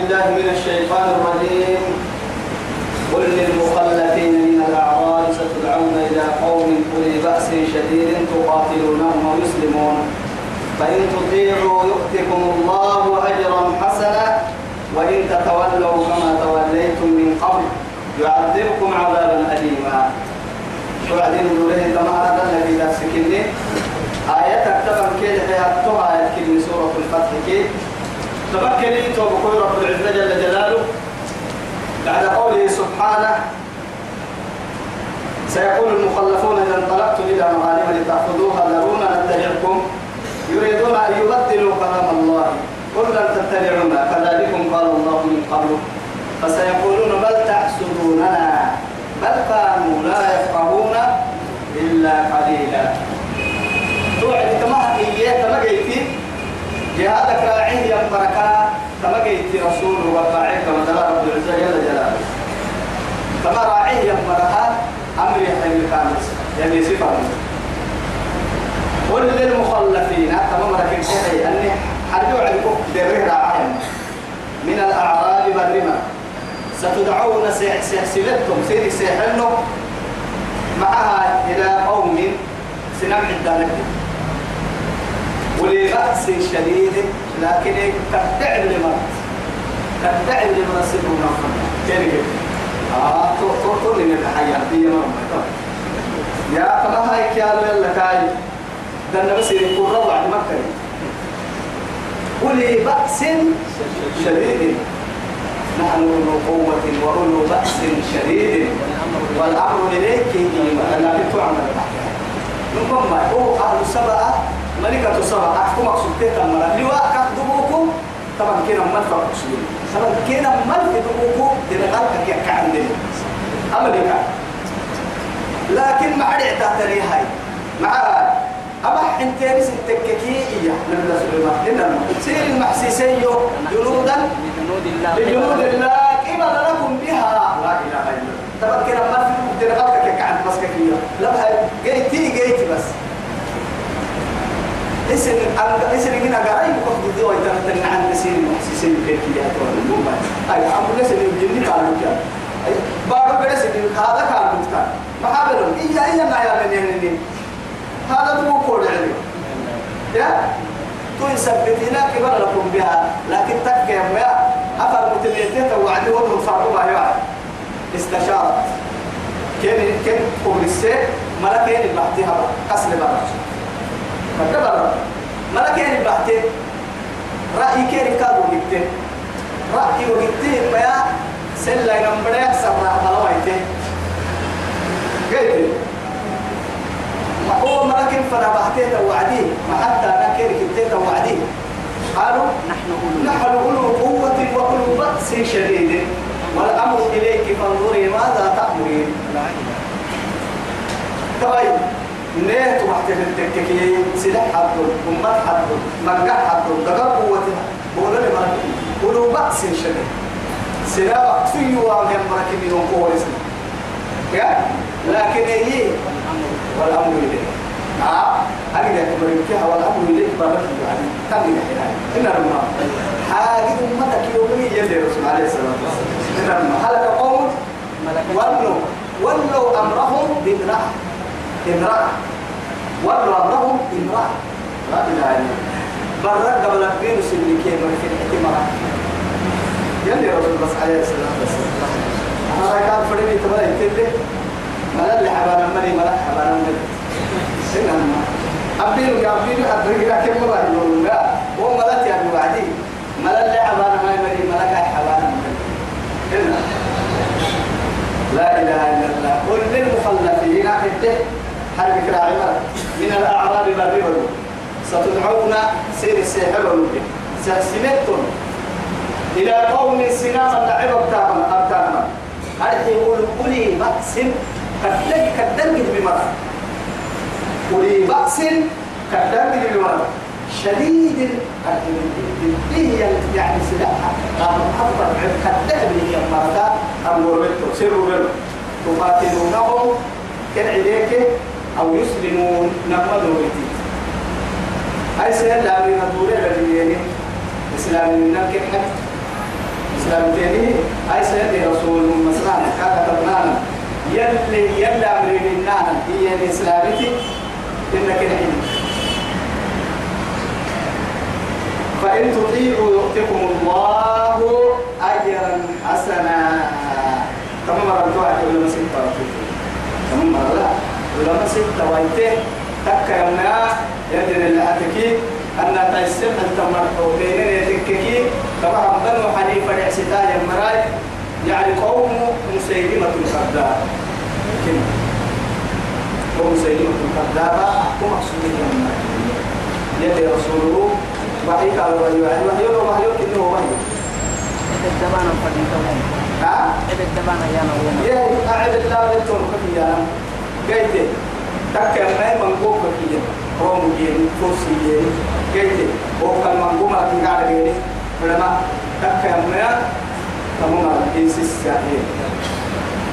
بالله من الشيطان الرجيم. قل للمخلفين من الأعراب ستدعون إلى قوم أولي بأس شديد تقاتلونهم ويسلمون. فإن تطيعوا يؤتكم الله أجرا حسنا وإن تتولوا كما توليتم من قبل يعذبكم عذابا أليما. وبعدين نقوله كما هذا الذي لا سكني آية تكتب كيف حياتها آية سورة الفتح كيف تمكني توبكوي رب العزة جل جلاله. بعد قوله سبحانه سيقول المخلفون إذا انطلقتم إلى مغانم لتأخذوها ذرونا نتبعكم. يريدون أن يبدلوا كلام الله. قل لن تتبعونا كذلكم قال الله من قبل. فسيقولون بل تحسدوننا. بل كانوا لا يفقهون إلا قليلا. توعد كما إياه كما قيتي جهادك راعيه يا بركة كما قيتي رسول وقاعي كما رب العزة جل جلاله كما راعيه يا بركة أمر يحيي الكامل يعني صفة. قل للمخلفين كما مركب شيء أني حرجوا عندكم دره راعيهم. من الأعراب بالرمى ستدعون سيحسلتم سيري سيحلو معها إلى قوم سنم عدانك ولبأس شديد لكن تبدع لمن تبدع لمن سبوا نفسه. كيف آه تو من الحياة دي يا كما هاي كيالو يلا كاي. ده بس يكون روعة مكة ولي بأس شديد. نحن أولو قوة وأولو بأس شديد. والأمر إليك لكن نقوم ما هو أهل سبعة ملكة سبعة أحكم أقصد تيتا مرة لواء كدبوكم طبعا كنا مدفع مسلم طبعا كنا مدفع دبوكم تنغلق كيك عندنا أمريكا لكن ما عاد تحتري هاي. مع أبح انت نس التككية نبلا سليمان إنما سير المحسيسي جنودا. لجنود الله. لجنود الله قبل لكم بها. لا إله إلا الله. طبعا كنا ما في تنغلق كيك عند بس كيكية لا هاي جيتي جيتي بس. اسم اسم هنا قريب وقت ذي ويتم تنع عن نسير المحسسين كيكية تقول أي أمر نسير الجن قالوا أي بابا بس هذا كان مكان ما حبلهم إيا إيا ما يعمل يعني هذا مو كل علم يا تو يثبتنا كبر لكم بها. لكن تكي ما أفر متليتين وعدي وضع صاروا يوعد. استشارت كان كان قبل السيف ملكين البحثها قصر بلد فكبر. ملكين البحث رأي كير كادو جبته رأي وجبته بيا سلا ينبري أحسن راح بلويته قلت هو ملكين فنا بحثه وعديه ما حتى أنا كير كبته وعديه قالوا نحن أولو نحن أولو قوة وأولو بأس شديد. والأمر إليك فانظري ماذا تأمرين. لا طيب نيت وقت التككي سلاح حدود أمت حدود منقع حدود دقر قوتها. بقول لي مركب أولو بأس شديد سلاح فيه وعلى مركب من قوة اسمه لكن هي والأمر إليك. آه؟ أنا مريكها والأمر إليك. بارك يعني. تاني هنا إن رمى هذه أمتك يومي يلي رسول عليه الصلاة والسلام. إن رمى هلك قوم؟ ولوا. ولوا أمرهم بامرأة امرأة. أمرهم امرأة. لا إله إلا الله. برد قبل أبين سنين كي من في الاحتمال. يلي رسول بس عليه الصلاة والسلام أنا كان فريني تبغى يتبه ملا اللي حبانا مني ملا حبانا مني. إنما أبين يا أبين أدري لك كم مرة يقولون لا هو ملا تيابي بعدي. ملا اللي حبانا مني ملا كاي حبانا مني. لا إله إلا الله. قل للمخلفين عده حرب كراعمة من الأعراب بالربل ستدعون سير السيحر والمجد سيسمتم إلى قوم سناما لعب أبتاما أرحي يقول أولي بأس كدك كدك بمرأة أولي بأس كدك بمرأة شديد هي يعني سلاحها قالوا أفضل كدك بمرأة أمور بنتو سروا بنتو تقاتلونهم. كان عليك أو يسلمون نقمدوا بيتي. أي سيد لا من الدولة الذي إسلام من كيف إسلام تاني أي سيدي رسول مثلا كاكا تبنانا يلي يلي أمرين النانا هي الإسلامتي إنك الحين. فإن تطيعوا يؤتكم الله أجرا حسنا. تمام واحد ولا ستة تمام مرة لا ولا ستة ويته تكا يومنا يدري اللي أتكي أن تيسر أن تمر بين يتككي كما بنو حنيفة العستا يمراي يعني قوم مسيلمة الكذاب كنا قوم مسيلمة الكذاب أحكم أقصد يدي رسوله وحي قالوا وحي وحي وحي وحي إنه وحي الدبان الفريق ها إذا الدبان يا نوم يا أعد الله لتون كفيا قيت تك ما منقوب كفيا روم جين فوسي جين قيت وكان منقوم لكن قاعد جين فلما تك ما تمام إنسيس ساهي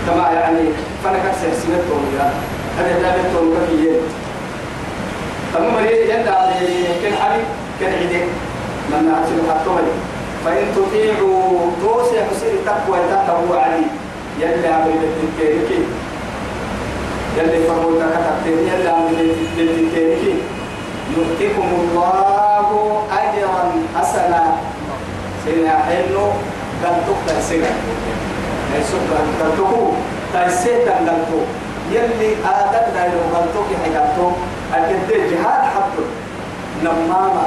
كما يعني فانا كسر سنة تونيا هذا لا لتون كفيا تمام مريض يندع كن حبي كن عيدك لما أرسل حطوه فإن تطيعوا توسع حسين التقوى تقوى علي يلي عمل التنكيركي يلي فرموتا كتبتين يلي عمل التنكيركي يؤتكم الله أجرا حسنا. سينا حلو قال تقتل سينا يسوع قال تقول تيسيتا قال يلي آدم لا يغلطوك حياتهم أكيد جهاد حطه نماما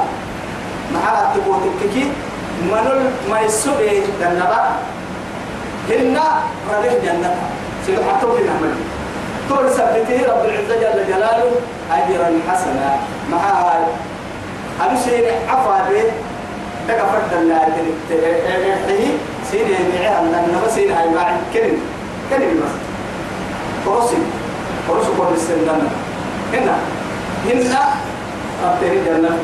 مع تبوتك منول ما يسوي دنبا هنا ربح جنة سبحانه في نعمل تقول سبته رب العزة جل جلاله أجرا حسنا. مع هاي أنا شيء عفا به دقا فرد الله تريحه سيدي يبيعها أن سيدي هاي باعي كلمة. كلمة بس فرسي فرسي كل السنة هنا. هنا ربتني جنة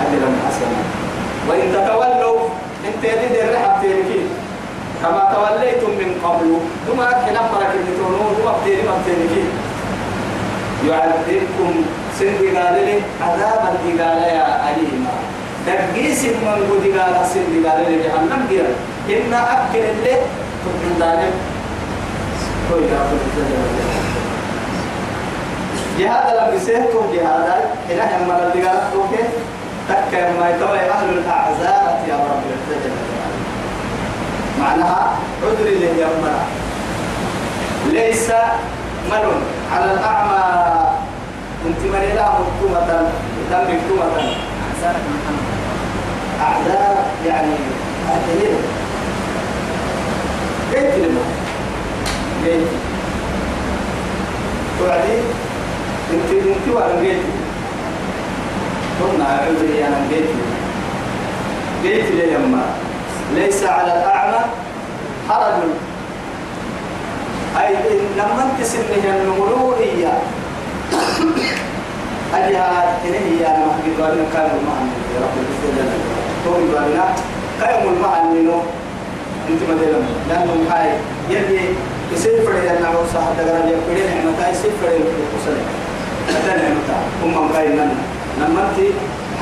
أجرا حسنا. وإن تتولوا إنت يدي الرحب تيركي كما توليتم من قبل. ثم تقولون ثم أبتيري ما تيركي يعذبكم سن دقالي عذابا دقالي يا أليما دقيس من قد قال سن دقالي جهنم دير إن أكل اللي تقول ذلك. هو يقول جهاد لم يسهتوا جهادا إلى يوم الذي قال أوكي. تكا ما يتوي أهل الأعزاء يا رب العزة معناها عذر له يومنا ليس مل على الأعمى. انت من لا مكتومة تم مكتومة. أعذار يعني أهلين قلت لما؟ قلت توعدي انت انت وأنا قلت قلنا عذري أنا قلت قلت لي ليس على الأعمى حرج. إن لما انت سنه النمرورية. أجها إليه يا ما بيقولنا كانوا المعنى يا رب العزة. توم بيقولنا كانوا المعنى إنه أنت ما دلهم لأنهم هاي يلي يصير فريد أن نعوص حتى قال لي. فريد نعمة يصير فريد القصة هذا نعمة. هم مقايلنا لما أنت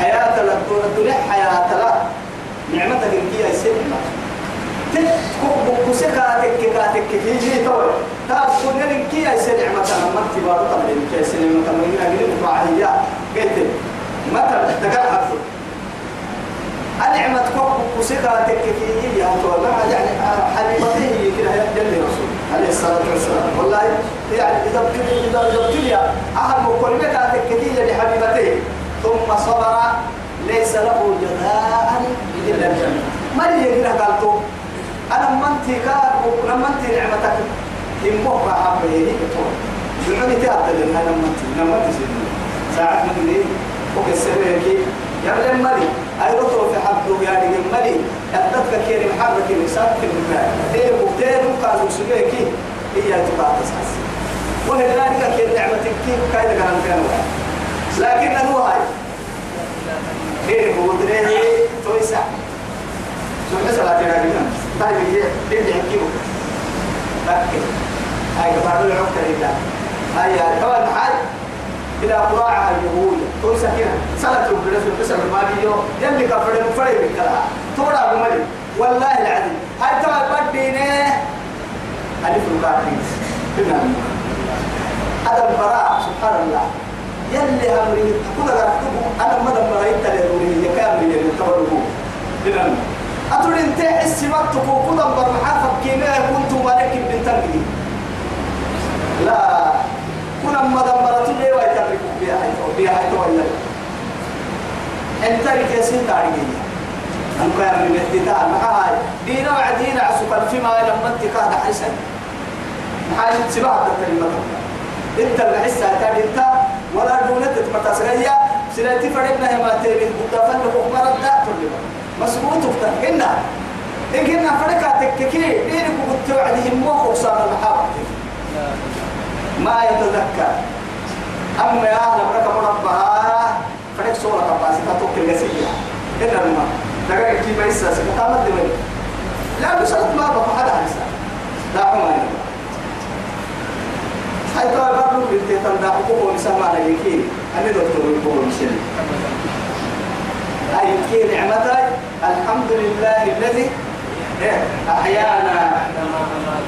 حياة الدنيا حياة لا نعمتك إنك يصير تكو بسكاتك كاتك كيجي توي تأكل لك يا سيد نعمة لما أنت بارو تمرين كي سيد نعمة تمرين أجل مفاعية قلت متى حفظ النعمة كوك بسكاتك كيجي يا ما يعني كده. عليه الصلاة والسلام. والله يعني ليس له جزاء إلا الجنة ما يجي قالته أنا منتي كار لما منتي نعمتك. حبه هيك تقول بمعنى تأتي لنا لما منتي لما منتي ساعة من دي وكسر هيك. يا بلد مالي أي رطو في حبه يعني مالي أدتك كيري محرك المساك في المكان. دير وكتير وقالوا سجيك هي تبقى تسعس وهذلك كير نعمتك كيف كايدا كان كان لكن أنا هاي دير ودريه تويسع مثلا كده كده طيب هي دي يحكيو لكن هاي بعد العقد لله هاي طبعا حال إلى قراعة اليهود تويسع كده سنة بالنسبة لقسم المالي يوم يلي كفر المفرد بالكلام تورا بملي والله العظيم هاي توا بدينه ألف ركعتين هذا البراء سبحان الله يلي أمري كل غرفتكم أنا ما دم رأيت لروني يكامل يلي تبرهو لنا أتولي انت حسي وقتك وكذا برمحافظ كيما كنت مالك تنقلي لا كنا ما دم براتي ليه ويتركوا بيها هاي بيها هاي تولي إنت ركيسين تاريخي أنك يا من الدتاء معاي دينا وعدينا عسكر فيما لما أنت كاد حسن. محاي سبعة الكلمة أنت الحسة تاني إنت ولا دونت متسرية سلاتي فرقنا هي ما تيري بودا فن حكم ردا تولي. مسبوط وقت إنا إن كنا فرقة تككي. دينك قلت وعدهم مو خصان المحابة ما يتذكر. أما يا أهل بركة مربها فرق صورة كباسة توكل جسية إلا الماء دقائق كيف يسا سكتامت دمي لا بسرط ما حسا لا حماني هاي تو برضو بنتي تندا حقوق مسمى لكي أنا دكتور يقول مسلم أي كي نعمتي الحمد لله الذي أحيانا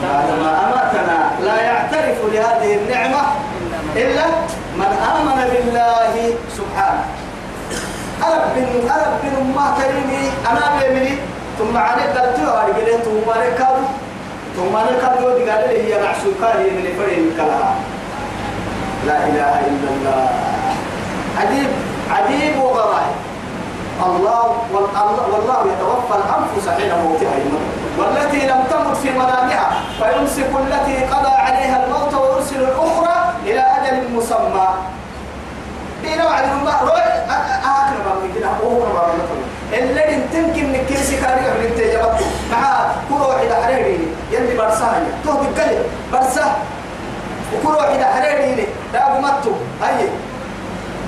بعدما أماتنا لا يعترف لهذه النعمة إلا من آمن بالله سبحانه أرب بن أرب بن ما كريمي أنا بيمني ثم عليك قلت له أرجع ثم عليك ثم عليك كادو دي قال لي هي معسوكة هي من فريق كلام لا إله إلا الله عجيب عجيب وغرائب الله والله, يتوفى الأنفس حين موتها والتي لم تمت في منامها فيمسك التي قضى عليها الموت ويرسل الأخرى إلى أجل مسمى إلى وعد الله روي أكنا ما بنجينا هو اللي تمكن نكيس كاري من تجربة مع كل واحد حريري. يلي برسايا تو بقلي برسا وكل واحد حريري لا بمتو هاي.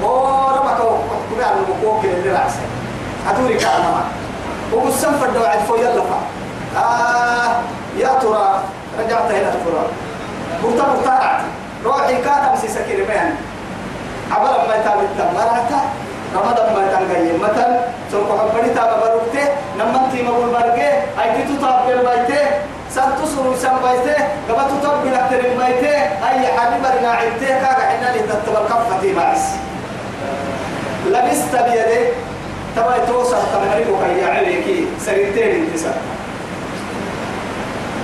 وربك وحكمي على المكوك اللي رأسه. هدوري كارما وقسم فرد وعد فو يلا آه. يا ترى. رجعت هنا ترى مرتا مرتا روحي كان أمسي سكير بيان عبر ما يتابع التمرة رمضان ما تنقي مثلا سوف حبني تابع بروكته نمنتي مقول برقه أي كتو تابع البيته سنتو سرو سن بيته قبل تطبق لكتر البيته أي حبيب رنا عبته كاك حنا لتتبع كفتي معس لبست بيده تبا توصل تمرين وكي عليك سريتين انتصار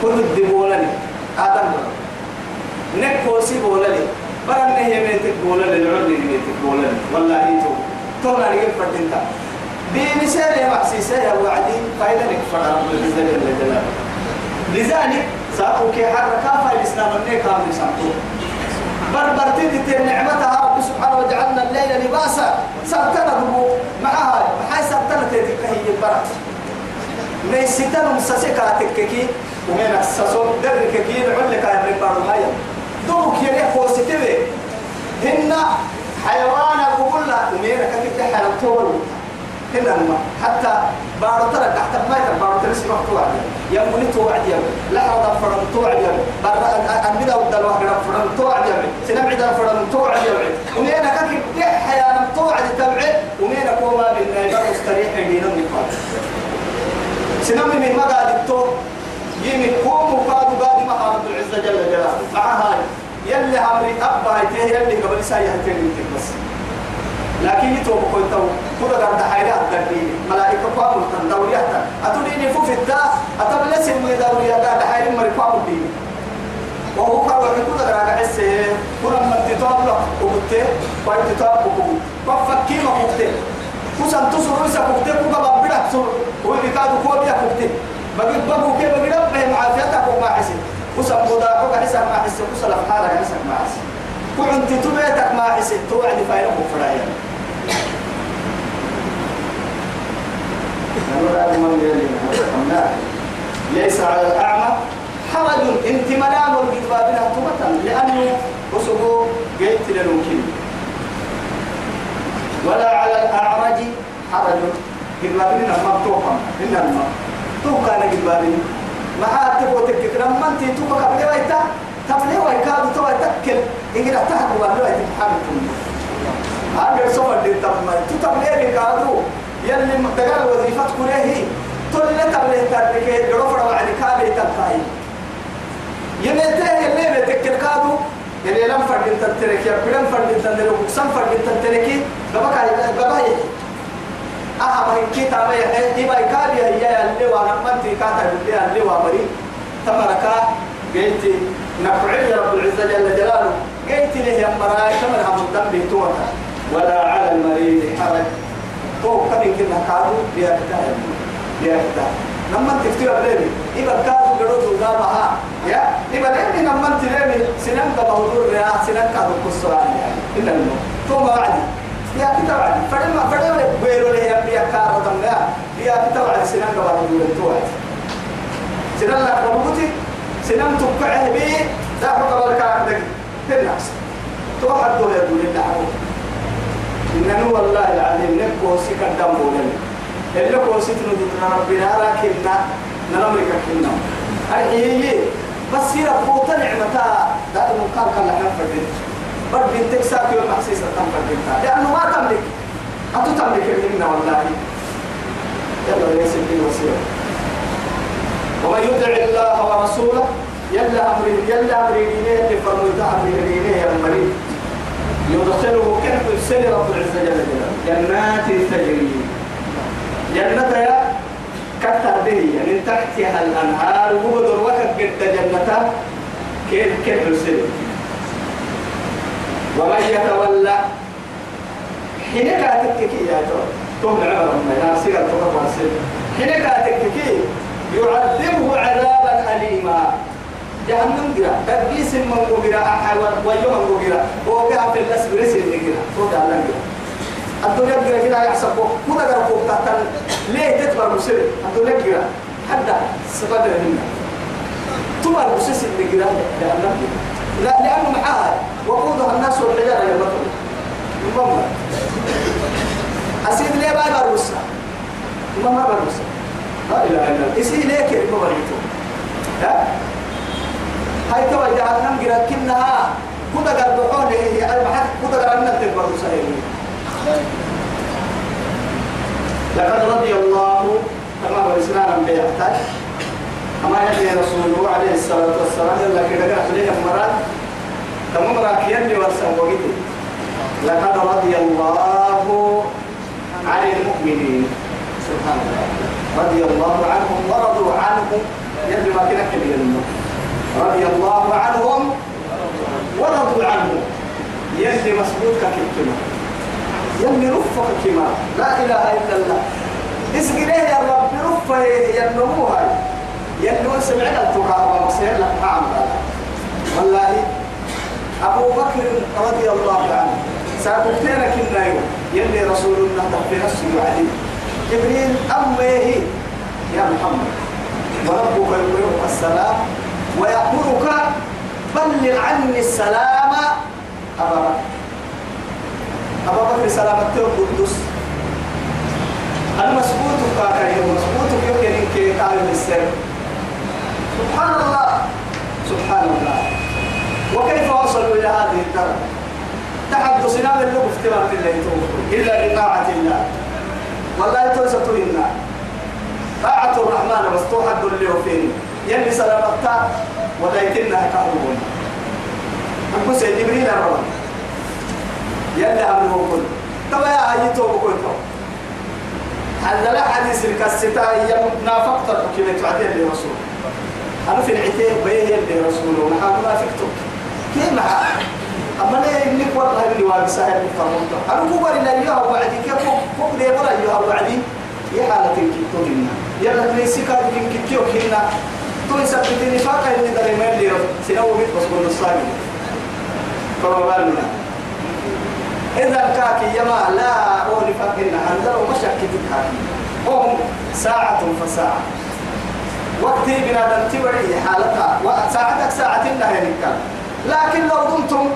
كل الدبولني آدم نكو سي بولني برن هي ميتك بولني العلي ميتك بولني والله يتو تونا نجيب فردينتا بمثال يا محسيسة يا وعدي فايدة لك فرع رب العزة جل جلاله. لذلك ساقوك حركة فالإسلام النيك هم يسامتو بربرتي دي نعمتها رب سبحانه وجعلنا الليل لباسا. سبتنا دبو معها محاي سبتنا تيتك هي البرد ميستن مسسكا تككي ومن السسون درك كي نعلك على الربار هاي دوك يلي خوستي هن حيوان أقول لها ومين كتبت حيوان؟ تول هنا ما حتى بارو ترى تحت ما يتر بارو ترى سمع توعد يا مولي توعد يا لا هذا فرن توعد يا بار أنبدا ودل واحد فرن توعد يا سنم عدا فرن توعد يا ومين كتبت حيوان؟ توعد تبع ومين كوما بالنار مستريح دينا نقاط سنم من ما قاعد التو يمي قوم وقادوا قادي ما رب العزة جل جلاله. مع هاي. يلي عمري أبا هيته يلي قبل سايا هتين بس. لكن يتوب كنت كل قرد حيرات دبيني ملائكة قاموا تندوريات أتوني فوف الدا أتبلس من دوريا قاعد حير مري قاموا ديني وهو قالوا إن كل قرد حسه كل ما تتوب له وقته وين تتوب وقته وفكي ما قته kusan tu suru isa kukte kuka babira sur ko ni ka du ko biya kukte bagi babu ke bagi rab وسم بودا فوق حس ما حس وصل افحار حس ما حس. كنت تبيتك ما حس تو هذا فايلك وفرايا ليس على الأعمى. حرج. إنت ملام الكتاب لها تبتا لأنه وسقو جيت للمكين ولا على الأعرج. حرج. بالبابين مفتوحا الا الماء تو كان بالبابين ما أتبو تكك لما أنت توقع قبل ويتا تبلي ويكاد تو تكل إن كده تحكوا ولا ويتا حامكم هذا سوى اللي تبما تبلي بكادو؟ يلي مدقال وظيفة كله لك جرفر وعد كابي تنتهي يمتى اللي بتكل كادو؟ يعني لم فرد تنترك يا بلم فرد تنترك سم فرد تنترك قبك قبك أها ما هي كيتا ما كابي هي اللي وأنا منتي كاتا اللي اللي وامري تمركا قلت نفعل رب العزة جل جلاله. قلت له يا مراي تمرها من ذنبي توتا. ولا على المريض حرج. تو كان كنا كادو بيا كتاب بيا كتاب لما تفتير ليلي إبا كادو قدوت وقامها يا إبا ليلي لما تلمي سنان كبهدور يا سنان كادو كسران يعني. إلا تو ما وعدي يا كتاب عدي فلما فلما بيرو لي يا كارو تمنا يا كتاب عدي سنان كبهدور تو عدي سنان لك ربوتي. سنان تبقعه بي لا حق بالك عندك في الناس تو حد دول يقول الله إنه والله العظيم نكو سكر دم بولن اللي. كو ستنا دتنا ربنا لكننا نرمك كنا. الحيي بس هي ربوتا نعمتا دائما قال كان لحنا فردين برد بنتك ساكي والمحسيس التم فردين لأنه ما تملك. أتو تملك منا والله. يلا ليس في وسيلة ومن يطع الله ورسوله يلا أمر يلا أمر دينه فرموا أمر دينه يا مريض يدخله كيف يرسل رب العزة جل جلاله. جنات تجري. جنة يا كتر به. يعني تحتها الأنهار وبدر وقت قد جنة كيف كيف يرسل ومن يتولى حين كاتك يا ترى تهم العمر ما التوبة والسلم حين كاتك يعذبه عذابا أليما. جهنم جرا تبيس من جرا أحد ويوم جرا. وقع في الناس بريس اللي جرا فوق على جرا. الدنيا جرا كده يحسبه كده جرا فوق تحت ليه تكبر مسير الدنيا جرا. حتى سبب هنا تمر مسيس اللي جرا. لأنه معاه وقودها الناس والحجارة يا بطل. المهم أسيد ليه بقى بروسا ما بروسا لا إله إلا الله. إسي ليك ما بريتو ها؟ هاي كوا جهنم جرا كنها. كودا قال بحول هي المحك كودا أن تكبر سهيل لقد رضي الله تمام الإسلام بيحتاج أما يدي رسوله عليه الصلاة والسلام كده قال عليه مرات تمام راكيان وقتي لقد رضي الله عن المؤمنين. سبحان الله. رضي الله عنهم ورضوا عنه يلي ما كنا كلمة رضي الله عنهم ورضوا عنه يلي مسبوط ككلمة يلي رفق كما لا إله إلا الله. اسقنيه يا رب رفة ينموها يلي سمعنا التقاء ومصير لك نعم والله أبو بكر رضي الله عنه. سأبتنا كنا يوم. يلي رسول الله في نفسه وعليه جبريل أمه يا محمد. وربك يقول السلام ويأمرك بلغ عني السلام أبا بكر. أبا بكر سلامة القدس. المسبوط كاكا يوم. مسبوط يمكن كي قال السر سبحان الله. سبحان الله. وكيف وصلوا إلى هذه الدرجة؟ تحدثنا من لغة افتراء الله إلا بطاعة الله. والله توسطوا لنا طاعة الرحمن بس توحد اللي وفين يلي سلامتا ودايتنا كهربون أقول سيد جبريل الرحمن يلي أمره كل. طبعا يا هاي توبه كل هذا لا حديث الكستا هي نافقت كما تعدي لرسول. أنا في العتاب بيه اللي رسوله نحن نافقته كيف معاه أما لا يملك والله اللي واقع سهل فرمته أنا كبر إلى أيها وعدي. كيف فوق لي برا أيها وعدي؟ يا حالة كيتو هنا يلا تنسي كاد كين كيتو هنا تو يثبتني فاقا اللي داري ما اللي سنو بيت بس كل الصاغي فما بالنا. إذا كاكي يما لا أولي فاقنا هنزل ومشاك كاكي هم ساعة فساعة. وقتي بنا تبري حالتها. ساعتك ساعة الله ينكر لكن لو دمتم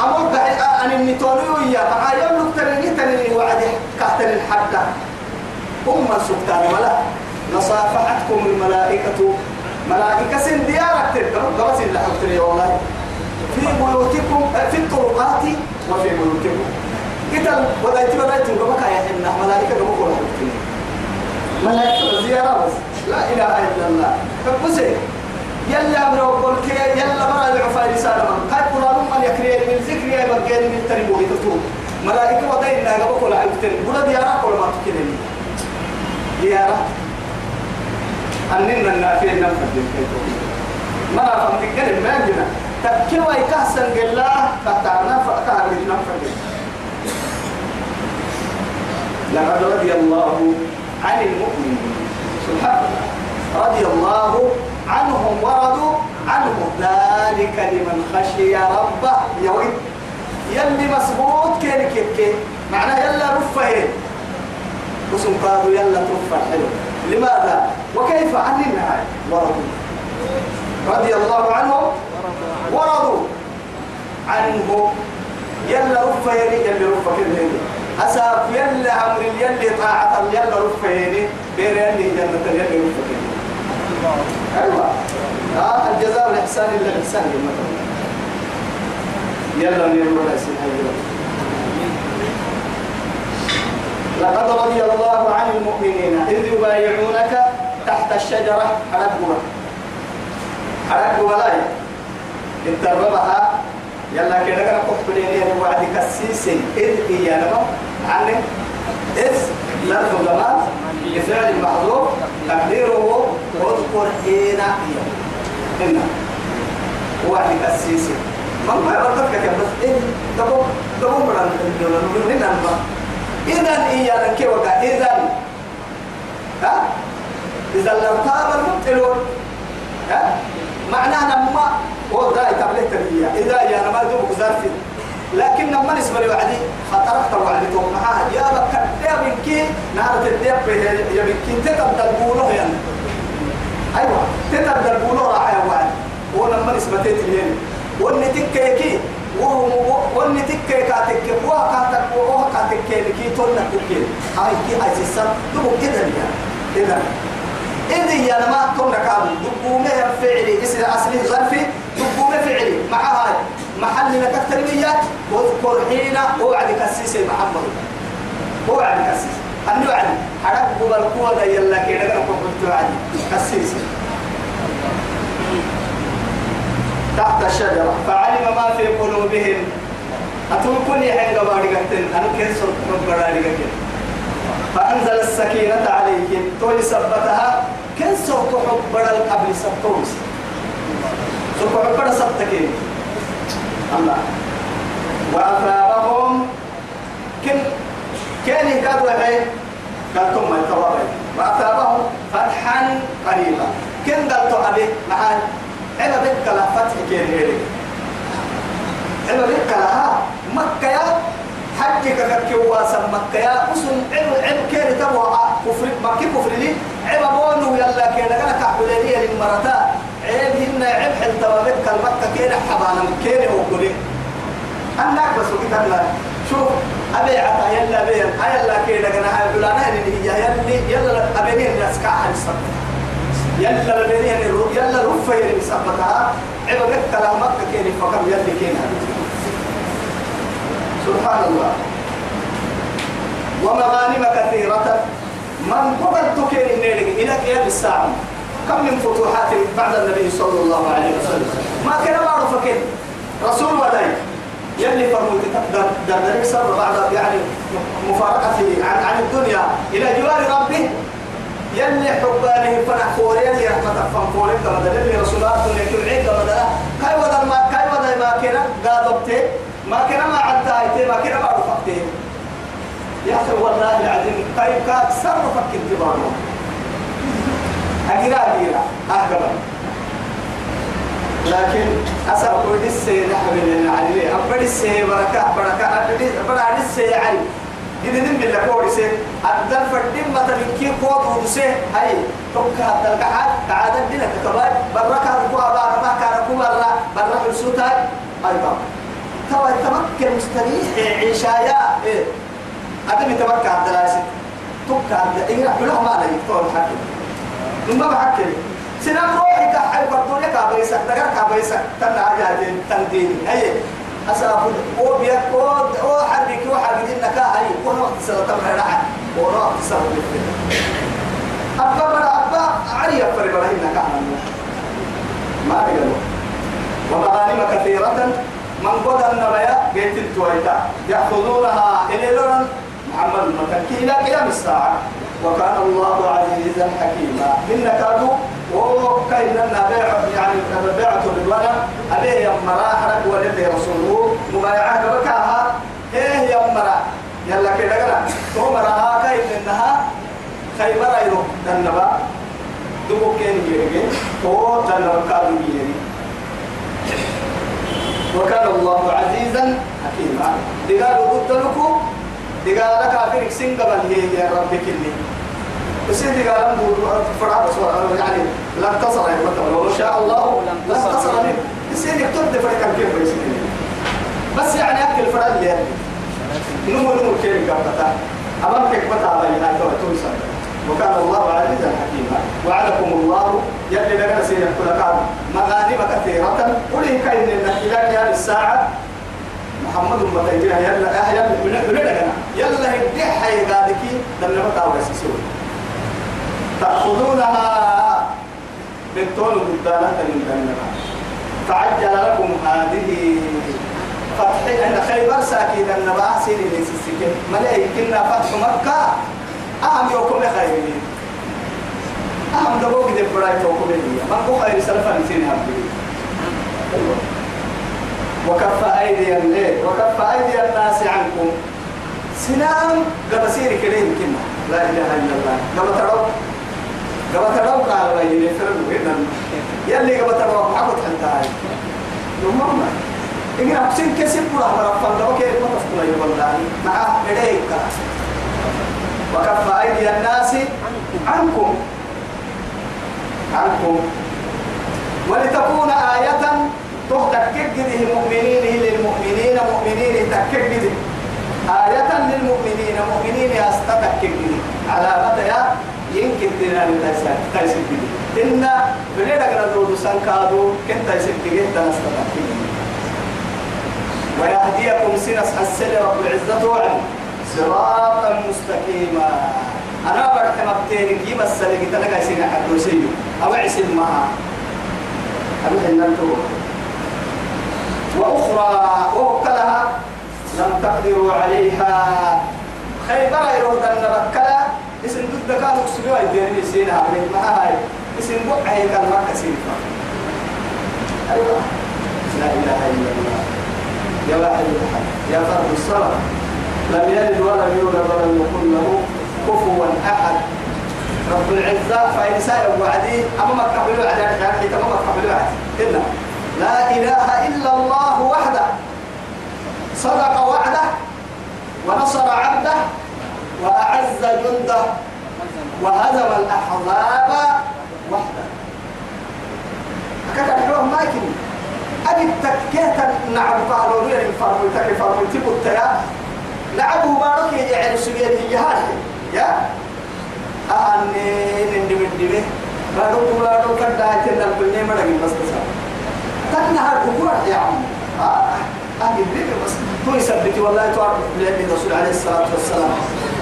أمر بعد أن النتولي يا مع يوم نكترني تنين وعدي كهتن الحدة أم السلطان ولا؟ نصافحتكم الملائكة. ملائكة سن ديارك تقدر بس اللي حكتني والله. في بيوتكم في الطرقات وفي بيوتكم. قتل ولا يتبع يتبع بكا يا حنا ملائكة كما قول حكتني ملائكة الزيارة بس. لا إله إلا الله. فبسي يلا من أقول كي يلا مرة العفاي رسالة من قد قرآن من يكريه من ذكر يا بقين من تربوه تطوب ملائكة وضعين ناقا بقول عيبتين بلا ديارة قول ما تكلمني ديارة أننا النافين نفذ ما فهمت الكلمة ما جنا تبكي يكحسن قلا فتعنا فأكار نفذ لقد رضي الله عن المؤمنين. سبحان الله. رضي الله عنهم ورضوا عنه ذلك لمن خشي ربه. يوين يلي مسبوط كين كيف معناه يلا رفه وسم قالوا يلا ترفع حلو. لماذا؟ وكيف عن النهاية؟ ورضوا. رضي الله عنهم. ورضوا. عنه يلا رفه يلي يلي رفه كين أساف يلا عمر يلي طاعة يلا رفه يلي بير يلي جنة يلي رفه كين أيوة آه الجزاء والإحسان إلا الإحسان يلا نيرو الإحسان لقد رضي الله عن المؤمنين إذ يبايعونك تحت الشجرة حرقوا حرقوا لا اتربها يلا كده كده قلت لي وعد كسيسي. إذ إيا لما عنك. إذ لرف الجمال بفعل محظوظ تقديره اذكر حين هنا وعد كسيسي ما ما يبطلك كده بس إيه دبو دبو مران هنا إذا إيا لك وقع إذا ها؟ إذا لم تاب المبتلون ها؟ معناها لما هو ده يتبلغ تبيا إذا يا نما دوب ظرفي لكن لما نسبة لوعدي. خطرت وعدي معها يا بك يا بنكي. نهار تديب يا بنكي. تتبدل بوله يعني. أيوة. تتبدل بوله راح يا وعد. ولما نسبة تتبين واللي تكيكي. وهو واللي تكي. كاتك وها وها كاتك كي تونا كوكي. هاي كي سيسر دوب كده يعني. إذا إذا يا لما تونا كابو دبومه فعلي. اسم أصلي ظرفي دبومه فعلي مع هاي محل لك التربية واذكر حين وعد كسيس محمد. وعد كسيس أنه وعد حرق قبل قوة يلا كده كده قلت وعد كسيس تحت الشجرة. فعلم ما في قلوبهم. أتون كل يحين قباري قتل أنا كيف صرت قباري قتل فأنزل السكينة عليهم. تولي سبتها. كن صرت حب القبل سبتوس صرت حب سبتكين الله وأثابهم كن كان يكاد وحي قال ثم التوابع وأثابهم فتحا قريبا. كن قال أبي؟ معان عبا بك لا فتح كين هيري. عبا بك لها مكة يا حجك كواسا مكة يا أسن عبا عبا كين تبوع كفر مكة كفر لي. عبا بونو يلا كين أنا كحولينية للمرتا عيب هنا عيب حل توابك المكة كين حبانا كين وقولي أنك بس وكتب لا شوف أبي عطا يلا بين أيلا كين أنا هاي بلانا اللي هي. يلا يلا أبيني الناس كاحل الصبر يلا لبنيه يلا رفه اللي سبتها عبا بك كلام مكة كين فكم يلي كين سبحان الله ومغانم كثيرة. من قبل تكين النيلك إلى قيام الساعة. كم من فتوحات بعد النبي صلى الله عليه وسلم؟ ما كان معروف كده رسول وداي. يلي فرموت دردريك سر بعد يعني مفارقة عن عن الدنيا. إلى جوار ربه. يلي حبانه فنح فوري يلي رحمة فن فوري كما دليل رسولات الدنيا كل عيد كما دليل كاي ما كاي ودا ما كنا قادبتي. ما كنا ما عدتايتي ما كنا ما رفقتي يا أخي والله العظيم كاي كاك سر رفق انتباهه أجرا أجرا أهجبا لكن أسأل كل السيد حبيبنا علي. أبدي السيد بركة بركة أبدي أبدي السيد علي. جديد من لكوري سي. أدل فردين مثلا كي قوة ودسه هاي توكا أدل كعاد كعاد الدين كتبات بركة ركوع بار ما كان ركوع برا برا السوتا أيضا. توا تمكن مستريح عيشايا. إيه. أدم يتمكن عبد العزيز توكا عبد إيه كلها ما لا يكتور حكي. نما بعكر سنة روحي كحل بردوني كابيسك تقر كابيسك تن عجاتين تن ديني هاي أسافر أو بيك أو أو حبك أو حبك إنك هاي كل وقت سنة تمر راح ولا وقت سنة بيفيد أبا برا أبا عري أبا برا إنك أنا ما أقوله ومغانم كثيرة من قدر نبيا بيت التويتا يأخذونها إلى لون محمد المتكي إلى قيام الساعة وكان الله عزيزا حكيما. إن كادوا وكاين لنا بيع يعني بيعة الرضوان أبيه يمرا حرك ولد رسوله مبايعة بكاها. إيه يمرا يلا كده كده تو مرها كاين إنها خيبر أيضا دنبا دبو كين يرجع تو دنبا كادو يرجع وكان الله عزيزا حكيما. دقال ضد لكم دقال كافر سنقبل هي يا رب كلي بس دقال فرع يعني لا انتصر يا مثلا ولو شاء الله انتصر منه بس يكتب فرق كيف يسمي بس يعني اكل فرع اللي نمو نمو كيف قبطة أمام حكمة على هاي تويسا وكان الله عزيزا حكيما وعدكم الله يلي لنا سيدنا كل مغانم كثيرة وليه كاين إلى قيام الساعة محمد متجه يلا آه يلا يلا يلا هدي حي ذلك لما بتاع وسيسون تأخذونها بالطول قدامة من دنيا فعجل لكم هذه فتح عند خيبر ساكين النبع سين اللي سيسكين ملائكة فتح مكة أهم يوكم خيرين أهم دبوك دي براي توكم لي من هو خير سلفا نسين هبلي وكف أيدي الليل وكف أيدي الناس عنكم. سنام قبسير كريم كنا. لا إله إلا الله. قبل تروك قبل تروك على بيني فرد يلي قبل تروك حبط حتى هاي يوم إن أحسن كسب ولا مرفض لو كيف ما تفضل يقولني مع إليك وكف أيدي الناس عنكم. عنكم. ولتكون آية تهتككده المؤمنين للمؤمنين مؤمنين تككده آية للمؤمنين مؤمنين يستتككده على متى يمكن تنا تيسكده إن بلدك ندود سنكادو كنت تيسكده تنستتككده ويهديكم سنس السل رب العزة وعلا صراطا مستقيما. أنا برك مبتين كي مسألة كده لك سنة حدو سيو أو عسل معها أبي حنان وأخرى وكلها لم تقدروا عليها. خيبر يرد أن نبكلا اسم ضد كانوا كسبوا يديرني سينا عليه ما هاي اسم بقى هي كان ما كسير أيوة. لا إله إلا الله. يا واحد يا فرد الصلاة لم يلد ولم يولد ولم يكن له كفوا أحد. رب العزة فإن سائر وعدي أما ما تقبلوا عدي يعني أما ما تقبلوا عدي إلا. لا إله إلا الله وحده. صدق وعده ونصر عبده وأعز جنده وهزم الأحزاب وحده. كذا الحوار ما يمكن أبي التكيت نعم قالوا لي الفرق؟ تكي فرق تبو التيا لعبه بارك يجعل سجيت الجهاد يا أهني نندم الدمه بارك بارك كذا تنا الدنيا ما لقي بس بس. تنهار بكرة يا عم. آه. أهل بس. تو يثبت والله تعرف لأن الرسول عليه الصلاة والسلام.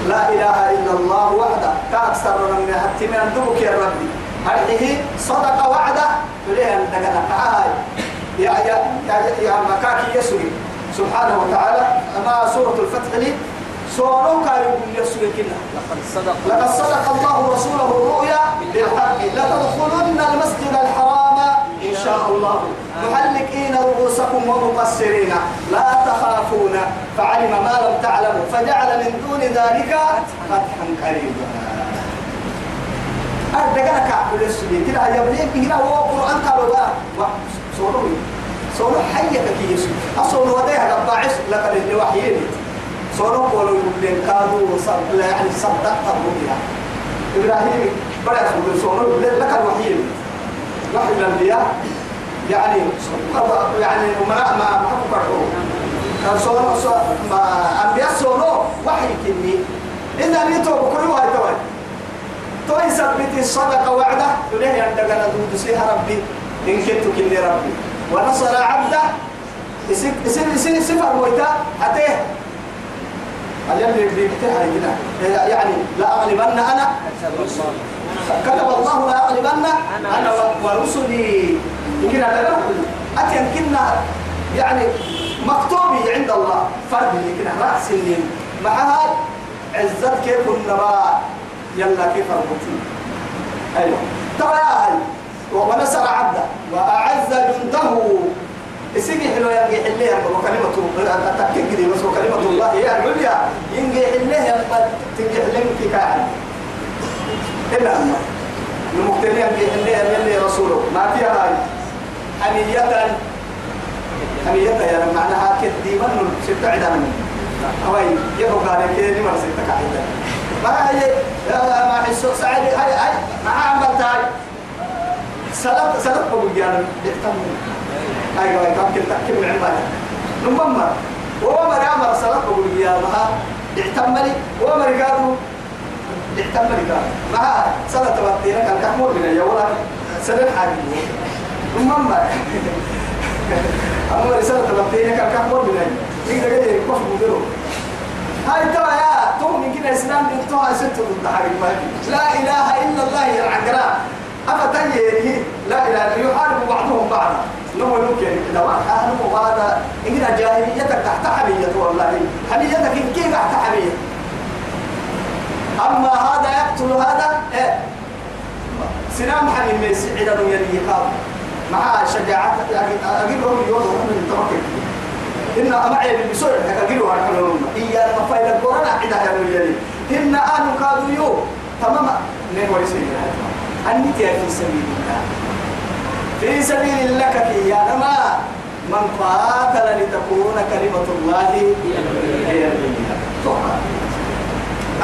لا إله إلا الله وحده. كأكثر من حتى من أندبك يا ربي. هذه صدق وعده. تليه أن نقنا يا يا يا يا مكاكي يسوي. سبحانه وتعالى. أما سورة الفتح لي. سورة كايو يسوي كنا لقد صدق. لقد صدق الله رسوله الرؤيا بالحق. لتدخلن المسجد الحرام إن شاء الله. محلقين رؤوسكم ومقصرين. لا تخافون. فعلم ما لم تعلموا. فجعل من دون ذلك فتحا قريبا. أردنا كعب السجين كده يبنيك هنا هو قرآن قالوا سورة سورة حية كي أصول وديها لبعث لك للوحيين سورة قولوا يقولين كادوا يعني صدقت الرؤيا. إبراهيم بدأ سورة لك الوحيين وحي الأنبياء. يعني يعني ما ما ما كان سورة أنبياء سورة وحي كني إذا نيتوا بكل واحد توي. توي سبت الصدقة وعده. تليه عندك أنا دود سيها ربي. إن كنت كني ربي. ونصر عبده. يصير يصير يصير سفر ويتا أتيه الذي بيكتها كده يعني لا أغلبن أنا. كتب الله لا أغلبن أنا. ورسلي. يمكن هذا لا أتين كنا يعني مكتوبي عند الله. فرد يمكن رأس النين معها عزت كيف النباء يلا كيف البطين أيوه. ترى يا هاي ونصر عبده وأعز جنده. اسمي حلو ينجي حليه وكلمة تكتكري بس وكلمة الله هي العليا. ينجي حليه تنجي حليه في كائن إلا أما المقتنع ينجي حليه يلي رسوله. ما فيها هاي. حمية. حمية يا رب معناها كديما ستة عدنا هواي يبقى قال كده ما ستة كعيدة ما هي ما حسوا سعيد. هاي هاي ما عملت هاي. سلام سلام أبو جان يحتمل أيوة كم من عمالك نمما وهو مرة أمر سلام أبو جان ما وهو مرة قالوا يحتمل قال ما سلام تبطينا كان كحمول من اليوم؟ سلام حاجة. نمما أما رسالة تبطينا كان كحمول من اليوم يقدر يقدر يكون مديره. هاي ترى يا تؤمن كده إسلام بنتوها ست ضد لا إله إلا الله يا العقراء أفتني لا إله يحارب بعضهم بعضا. نمو لك يعني كده. نمو هذا إن جاهليتك تحت حمية والله. حميتك إن كيف تحت حمية؟ أما هذا يقتل هذا إيه؟ سنام حمي من سعيدا يلي يقام مع شجاعة أجيب لهم يوم من التوكل إن أمعي بالبسوع أجيبوا على كلهم إيا لما فايد القرآن عدا يلي إن آن كادوا يوم تماما نهو يسير أنت في سبيل الله؟ في سبيل الله كي يا نما من قاتل لتكون كلمة الله هي العليا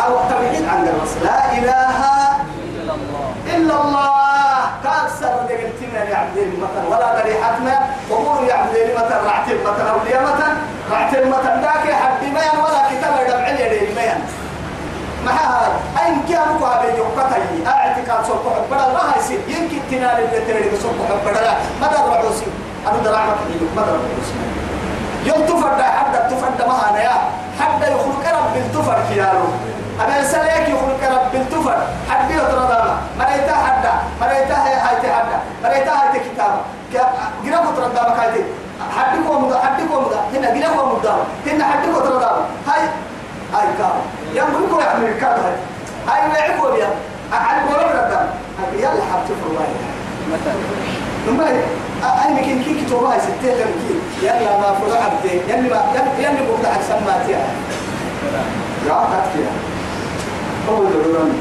أو تبعيد عن الرسول. لا إله إلا الله. كأكثر دقلتنا يا عبدين مثلا ولا بريحتنا وقول يا عبدين مثلا رعتين مثلا أولياء مثلا رعتين مثلا ذاك حد ما ولا كتاب يدعي يدين ما معها أين كان قابل يوقتي اعتقاد سوق حب بدل ما هيصير يمكن تنال اللي تريد سوق حب بدل ما در رعوسي أنا در عمك يلوك ما در رعوسي يوم تفرد حد تفرد ما أنا يا. حد يخلق رب التفر كيالو أنا سليك يخلق رب التفر حد يترضى مريتا حد مريتا هي هاي حد مريتا هاي كتاب جرا كترضى ما كايتي. حد كو مدا حد كو مدا هنا كو مدا هنا حد كو ترضى هاي هاي كار يوم بكو يعمل الكار هاي. هاي ما يعقول يا. أحد بقول لك يلا حبت في الله. مثلا أي ممكن كي كتوبها ستة كي يلا ما فرع عبدي يلا ما يلا بقول لك سماتيا يا. كاتيا هو دوران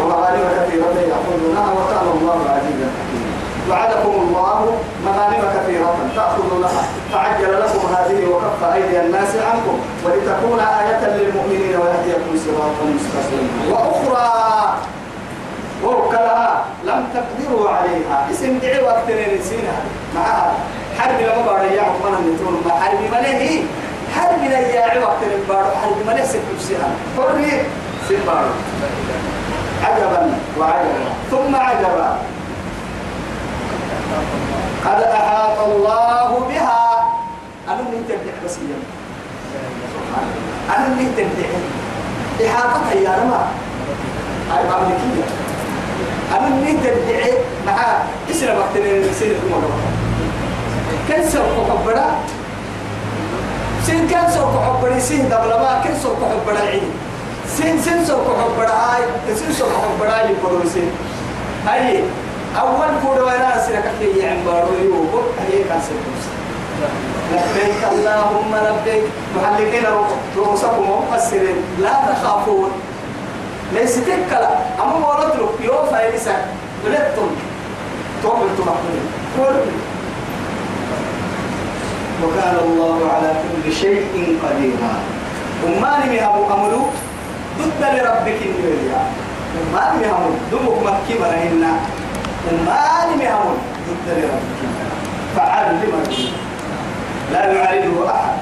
ومغانم كثيرة يأخذونها وكان الله عزيزا وعدكم الله مغانم كثيرة تأخذونها فعجل لكم هذه وكف أيدي الناس عنكم ولتكون آية للمؤمنين ويهديكم صراطا مستقيما. وأخرى وكلها لم تقدروا عليها. اسم دعي وقت نسينا معها حرب لما بارا يعقوب من نتون ما حرب ملهي حرب لا يا وقت البارو حرب ملهي سكبسها حرب سبارو عجبا وعجبا. ثم عجبا. قد أحاط الله بها. أنا من تبدع بس أنا من تبدع إحاطتها يا رما. هاي مملكية أنا من تبدع مع إسرع وقت الموضوع كن سوق كبرا سين كان سوق كبرا سين دبلما كن سوق كبرا عين سين سين سوق كبرا هاي سين سوق كبرا يبرو سين. هاي أول كود وين أسرع كفي يعني بارو يوبو هي كان سيكون لبيك اللهم لبيك. محلقين رؤوسكم ومفسرين لا تخافون. ليس تكلا أما ولد لك يوم فايسا ولدتم توم تمحمين كل وكان الله على كل شيء قديرا. وما لم يهبوا أمرو ضد لربك النبيا وما لم يهبوا دمك مكي مرهنا وما لم يهبوا ضد لربك يريد لا يعارضه أحد.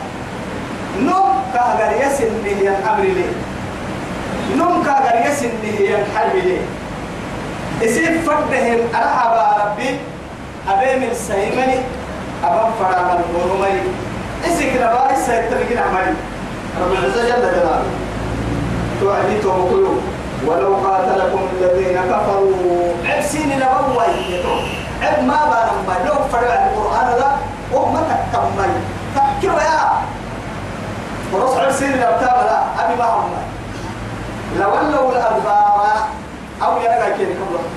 نوم كهجر يسن به الأمر ليه نوم كهجر يسن به الحرب ليه إسيب فردهم أرحب ربي. أبي من سيمني أبا فرام الغرمي اسيك نبا إسا يتبقين عملي. رب العزة جل جلاله. توعدي توقلوا ولو قاتلكم الذين كفروا. عبسين يتوب عب ما بانم ما لو فرع القرآن لا وما تكمل فكروا يا. ورصع السين الأبتاب لا أبي ما هم. لولوا الأدبار. أو ينقى كيف كم وقت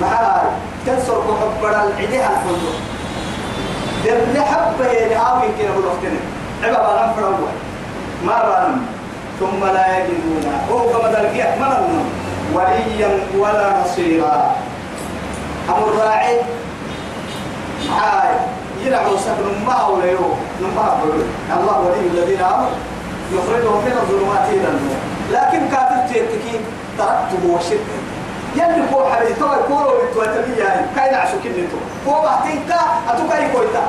معاي تنصر كحبر العديها الفندق. درني حبة يعني آوي كيف وقتنا عبا بانم فرعوا ما بانم ثم لا يجدون. وهو كما تلقيه من وليا ولا نصيرا. أمر الراعي معاي. يلعبوا سكن ما هو ليو نما الله ولي الذين آمنوا. يخرجهم من الظلمات إلى النور. لكن كافر تيتكي تركته وشركة. يلي كو حبيبي تو يقولوا بالتواتمية يعني. كاين عشو كنتو كو بعدين كا أتوكا يكويتا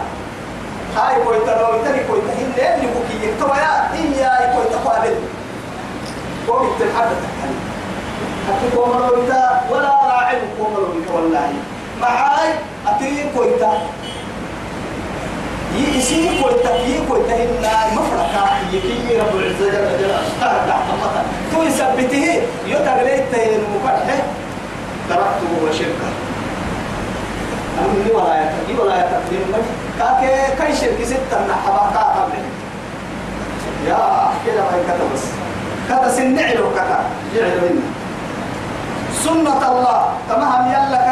هاي كويتا لو يتني كويتا هن يلي كو كي تو يا إيا يكويتا قابل كو بتلحدث حتى كو مرويتا ولا راعي كو مرويتا والله. معاي أتي كويتا. يسي كويتا يي كويتا. هن مفرقا يكي رب العزة جل جلاله. تهدع مثلا تو يثبته يتغليت مفتح تركته وشركه. أمني ولا يتقي ولا يتقدم لك. كاكي كاي شركة ستة نحبا كاكا يا كده ما يكتب بس. كذا سنعلو كذا يعلو إنا سنة الله. تمام يلك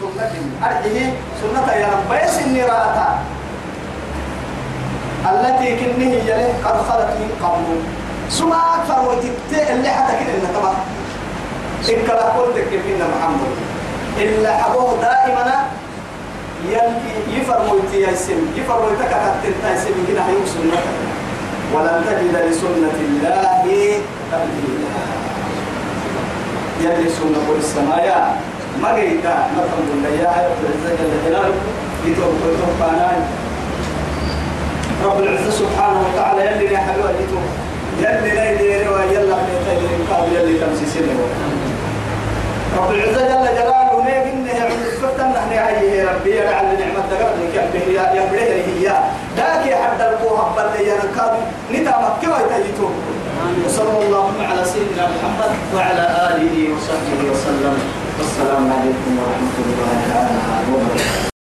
سنة أرجه سنة يا رب. بيس النراتا التي كنه يلي قد خلت من قبل. سما أكثر وتبتئ اللي حتى كده إنك طبعا إن كلا قلت كيفين محمد. إلا حبوه دائما يلقي يفرموا يسم يفرموا تكتت تيسم كده هيوم سنة. ولن تجد لسنة الله تبديلا. يلي سنة السمايا. ما قيتا ما تقول يا رب العزة جل جلاله. يتوب يتوب رب العزة سبحانه وتعالى يلي يا حلوة يتوب يلي لا يدير ويلا من يتجري قابل يلي تمسي سنة. رب العزة جل جلاله نيب إنه عند الفتن نحن هي ربي يلعن نعمة دقرني كبه يا يبليه هي ذاك يحد القوة بل يا نكاد نتا مكة ويتيتو. وصلى الله على سيدنا محمد وعلى آله وصحبه وسلم. والسلام عليكم ورحمة الله تعالى وبركاته.